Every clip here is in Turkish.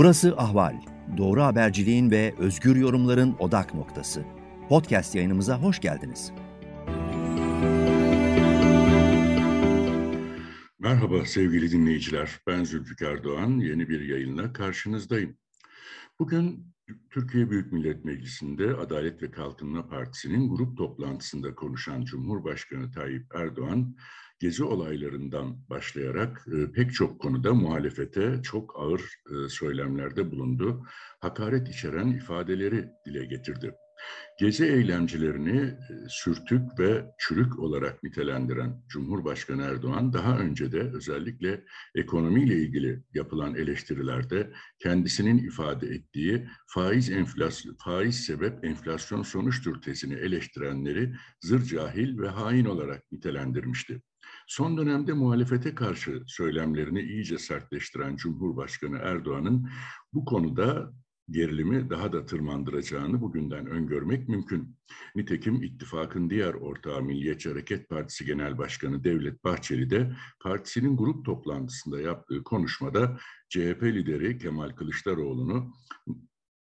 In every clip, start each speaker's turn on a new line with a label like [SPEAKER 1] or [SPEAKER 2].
[SPEAKER 1] Burası Ahval. Doğru haberciliğin ve özgür yorumların odak noktası. Podcast yayınımıza hoş geldiniz.
[SPEAKER 2] Merhaba sevgili dinleyiciler. Ben Zülfikar Doğan. Yeni bir yayınla karşınızdayım. Bugün Türkiye Büyük Millet Meclisi'nde Adalet ve Kalkınma Partisi'nin grup toplantısında konuşan Cumhurbaşkanı Tayyip Erdoğan, gezi olaylarından başlayarak e, pek çok konuda muhalefete çok ağır e, söylemlerde bulundu. Hakaret içeren ifadeleri dile getirdi. Gezi eylemcilerini e, sürtük ve çürük olarak nitelendiren Cumhurbaşkanı Erdoğan daha önce de özellikle ekonomiyle ilgili yapılan eleştirilerde kendisinin ifade ettiği faiz enflasyon faiz sebep enflasyon sonuçtur tezini eleştirenleri zır cahil ve hain olarak nitelendirmişti. Son dönemde muhalefete karşı söylemlerini iyice sertleştiren Cumhurbaşkanı Erdoğan'ın bu konuda gerilimi daha da tırmandıracağını bugünden öngörmek mümkün. Nitekim ittifakın diğer ortağı Milliyetçi Hareket Partisi Genel Başkanı Devlet Bahçeli de partisinin grup toplantısında yaptığı konuşmada CHP lideri Kemal Kılıçdaroğlu'nu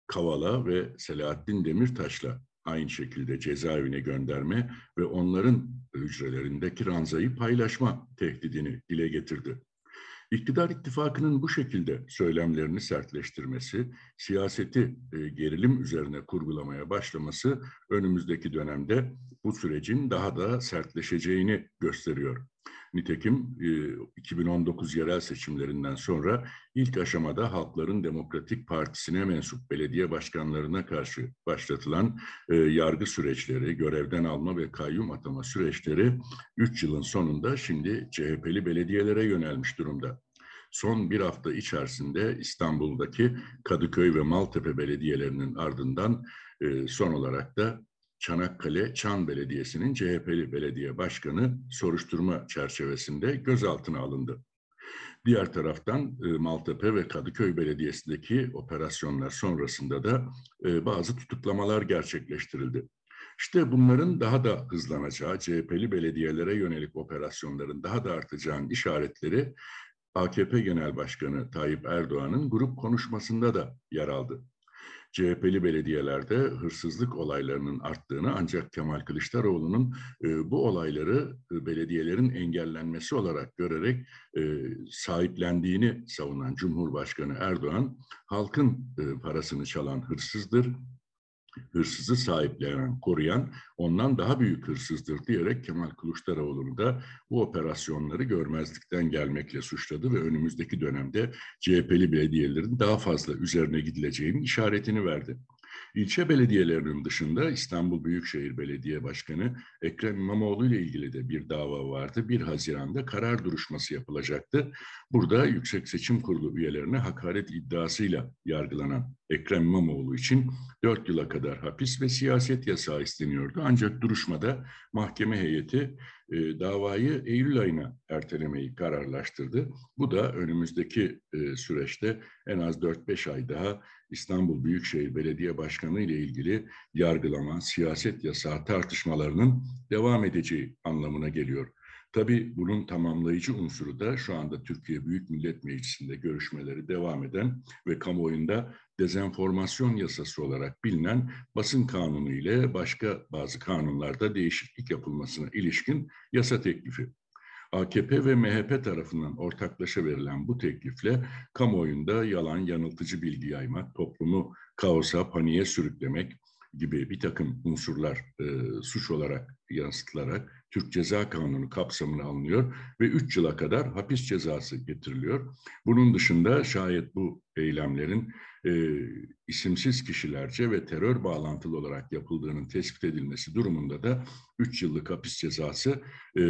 [SPEAKER 2] Kavala ve Selahattin Demirtaş'la aynı şekilde cezaevine gönderme ve onların hücrelerindeki ranzayı paylaşma tehdidini dile getirdi. İktidar ittifakının bu şekilde söylemlerini sertleştirmesi, siyaseti e, gerilim üzerine kurgulamaya başlaması önümüzdeki dönemde bu sürecin daha da sertleşeceğini gösteriyor. Nitekim 2019 e, yerel seçimlerinden sonra ilk aşamada Halkların Demokratik Partisi'ne mensup belediye başkanlarına karşı başlatılan e, yargı süreçleri, görevden alma ve kayyum atama süreçleri 3 yılın sonunda şimdi CHP'li belediyelere yönelmiş durumda. Son bir hafta içerisinde İstanbul'daki Kadıköy ve Maltepe belediyelerinin ardından e, son olarak da Çanakkale Çan Belediyesi'nin CHP'li belediye başkanı soruşturma çerçevesinde gözaltına alındı. Diğer taraftan e, Maltepe ve Kadıköy Belediyesi'ndeki operasyonlar sonrasında da e, bazı tutuklamalar gerçekleştirildi. İşte bunların daha da hızlanacağı, CHP'li belediyelere yönelik operasyonların daha da artacağının işaretleri AKP Genel Başkanı Tayyip Erdoğan'ın grup konuşmasında da yer aldı. CHP'li belediyelerde hırsızlık olaylarının arttığını ancak Kemal Kılıçdaroğlu'nun e, bu olayları e, belediyelerin engellenmesi olarak görerek e, sahiplendiğini savunan Cumhurbaşkanı Erdoğan, halkın e, parasını çalan hırsızdır, hırsızı sahiplenen, koruyan ondan daha büyük hırsızdır diyerek Kemal Kılıçdaroğlu'nu da bu operasyonları görmezlikten gelmekle suçladı ve önümüzdeki dönemde CHP'li belediyelerin daha fazla üzerine gidileceğinin işaretini verdi. İlçe belediyelerinin dışında İstanbul Büyükşehir Belediye Başkanı Ekrem İmamoğlu ile ilgili de bir dava vardı. 1 Haziran'da karar duruşması yapılacaktı. Burada Yüksek Seçim Kurulu üyelerine hakaret iddiasıyla yargılanan Ekrem İmamoğlu için 4 yıla kadar hapis ve siyaset yasağı isteniyordu. Ancak duruşmada mahkeme heyeti e, davayı Eylül ayına ertelemeyi kararlaştırdı. Bu da önümüzdeki e, süreçte en az 4-5 ay daha İstanbul Büyükşehir Belediye Başkanı ile ilgili yargılama, siyaset yasağı tartışmalarının devam edeceği anlamına geliyor. Tabii bunun tamamlayıcı unsuru da şu anda Türkiye Büyük Millet Meclisi'nde görüşmeleri devam eden ve kamuoyunda dezenformasyon yasası olarak bilinen basın kanunu ile başka bazı kanunlarda değişiklik yapılmasına ilişkin yasa teklifi. AKP ve MHP tarafından ortaklaşa verilen bu teklifle kamuoyunda yalan, yanıltıcı bilgi yaymak, toplumu kaosa, paniğe sürüklemek gibi bir takım unsurlar e, suç olarak yansıtılarak Türk Ceza Kanunu kapsamına alınıyor ve 3 yıla kadar hapis cezası getiriliyor. Bunun dışında şayet bu eylemlerin e, isimsiz kişilerce ve terör bağlantılı olarak yapıldığının tespit edilmesi durumunda da 3 yıllık hapis cezası e,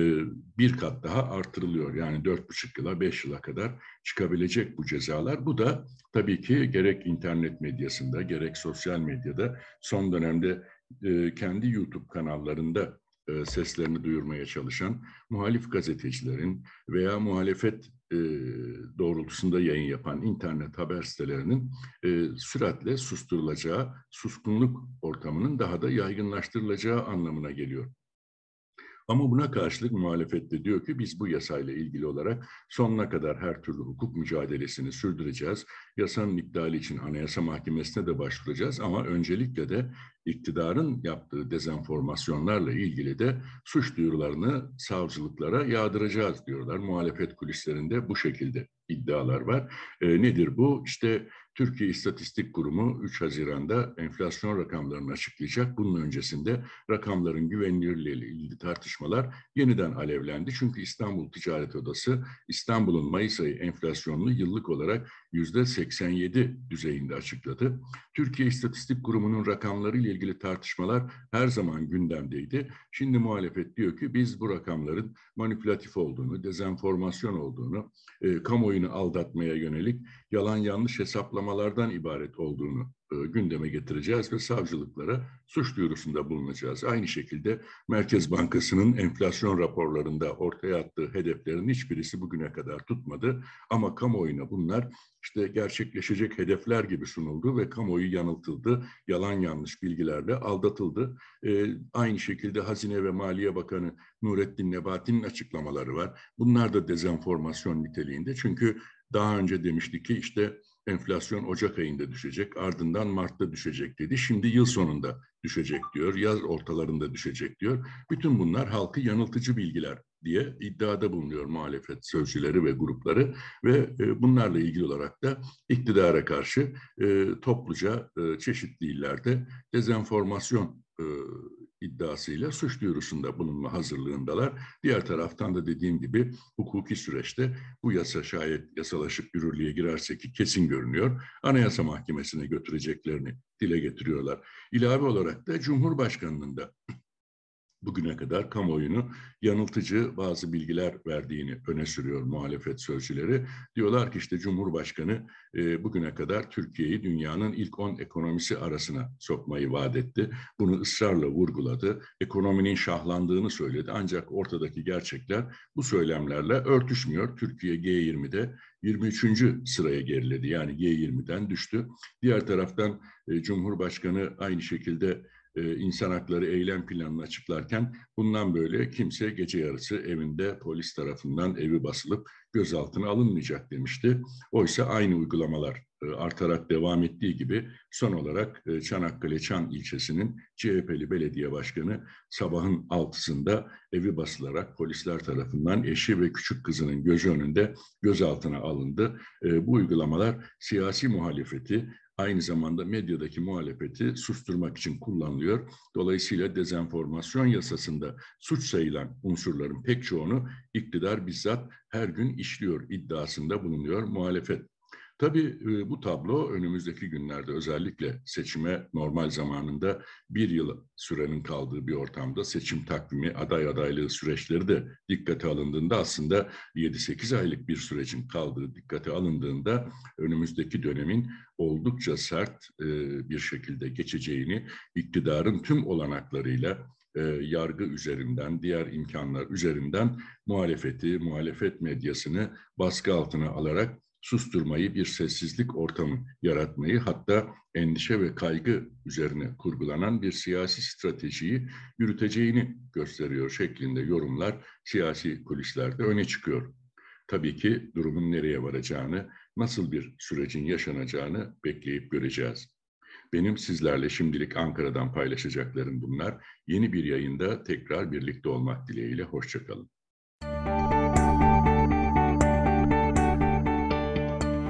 [SPEAKER 2] bir kat daha artırılıyor. Yani 4,5 yıla 5 yıla kadar çıkabilecek bu cezalar. Bu da tabii ki gerek internet medyasında gerek sosyal medyada son dönemde e, kendi YouTube kanallarında e, seslerini duyurmaya çalışan muhalif gazetecilerin veya muhalefet e, doğrultusunda yayın yapan internet haber sitelerinin e, süratle susturulacağı, suskunluk ortamının daha da yaygınlaştırılacağı anlamına geliyor. Ama buna karşılık muhalefette diyor ki biz bu yasayla ilgili olarak sonuna kadar her türlü hukuk mücadelesini sürdüreceğiz. Yasanın iptali için Anayasa Mahkemesi'ne de başvuracağız ama öncelikle de iktidarın yaptığı dezenformasyonlarla ilgili de suç duyurularını savcılıklara yağdıracağız diyorlar. Muhalefet kulislerinde bu şekilde iddialar var. E, nedir bu? İşte Türkiye İstatistik Kurumu 3 Haziran'da enflasyon rakamlarını açıklayacak. Bunun öncesinde rakamların güvenilirliği ile ilgili tartışmalar yeniden alevlendi. Çünkü İstanbul Ticaret Odası İstanbul'un Mayıs ayı enflasyonunu yıllık olarak yüzde 87 düzeyinde açıkladı. Türkiye İstatistik Kurumu'nun rakamları ile ilgili tartışmalar her zaman gündemdeydi. Şimdi muhalefet diyor ki biz bu rakamların manipülatif olduğunu, dezenformasyon olduğunu, e, kamuoyunu aldatmaya yönelik yalan yanlış hesaplamalardan ibaret olduğunu gündeme getireceğiz ve savcılıklara suç duyurusunda bulunacağız. Aynı şekilde Merkez Bankası'nın enflasyon raporlarında ortaya attığı hedeflerin hiçbirisi bugüne kadar tutmadı. Ama kamuoyuna bunlar işte gerçekleşecek hedefler gibi sunuldu ve kamuoyu yanıltıldı, yalan yanlış bilgilerle aldatıldı. Ee, aynı şekilde Hazine ve Maliye Bakanı Nurettin Nebati'nin açıklamaları var. Bunlar da dezenformasyon niteliğinde çünkü daha önce demiştik ki işte enflasyon Ocak ayında düşecek, ardından Mart'ta düşecek dedi. Şimdi yıl sonunda düşecek diyor, yaz ortalarında düşecek diyor. Bütün bunlar halkı yanıltıcı bilgiler diye iddiada bulunuyor muhalefet sözcüleri ve grupları ve e, bunlarla ilgili olarak da iktidara karşı e, topluca e, çeşitli illerde dezenformasyon iddiasıyla suç duyurusunda bulunma hazırlığındalar. Diğer taraftan da dediğim gibi hukuki süreçte bu yasa şayet yasalaşıp yürürlüğe girerse ki kesin görünüyor. Anayasa Mahkemesi'ne götüreceklerini dile getiriyorlar. İlave olarak da Cumhurbaşkanı'nın da bugüne kadar kamuoyunu yanıltıcı bazı bilgiler verdiğini öne sürüyor muhalefet sözcüleri. Diyorlar ki işte Cumhurbaşkanı e, bugüne kadar Türkiye'yi dünyanın ilk 10 ekonomisi arasına sokmayı vaat etti. Bunu ısrarla vurguladı. Ekonominin şahlandığını söyledi. Ancak ortadaki gerçekler bu söylemlerle örtüşmüyor. Türkiye G20'de 23. sıraya geriledi. Yani G20'den düştü. Diğer taraftan e, Cumhurbaşkanı aynı şekilde e, insan hakları eylem planını açıklarken bundan böyle kimse gece yarısı evinde polis tarafından evi basılıp gözaltına alınmayacak demişti. Oysa aynı uygulamalar e, artarak devam ettiği gibi son olarak e, Çanakkale Çan ilçesinin CHP'li belediye başkanı sabahın altısında evi basılarak polisler tarafından eşi ve küçük kızının gözü önünde gözaltına alındı. Bu uygulamalar siyasi muhalefeti aynı zamanda medyadaki muhalefeti susturmak için kullanılıyor. Dolayısıyla dezenformasyon yasasında suç sayılan unsurların pek çoğunu iktidar bizzat her gün işliyor iddiasında bulunuyor muhalefet. Tabii bu tablo önümüzdeki günlerde özellikle seçime normal zamanında bir yıl sürenin kaldığı bir ortamda seçim takvimi, aday adaylığı süreçleri de dikkate alındığında aslında 7-8 aylık bir sürecin kaldığı dikkate alındığında önümüzdeki dönemin oldukça sert bir şekilde geçeceğini iktidarın tüm olanaklarıyla yargı üzerinden, diğer imkanlar üzerinden muhalefeti, muhalefet medyasını baskı altına alarak susturmayı, bir sessizlik ortamı yaratmayı hatta endişe ve kaygı üzerine kurgulanan bir siyasi stratejiyi yürüteceğini gösteriyor şeklinde yorumlar siyasi kulislerde öne çıkıyor. Tabii ki durumun nereye varacağını, nasıl bir sürecin yaşanacağını bekleyip göreceğiz. Benim sizlerle şimdilik Ankara'dan paylaşacaklarım bunlar. Yeni bir yayında tekrar birlikte olmak dileğiyle. Hoşçakalın.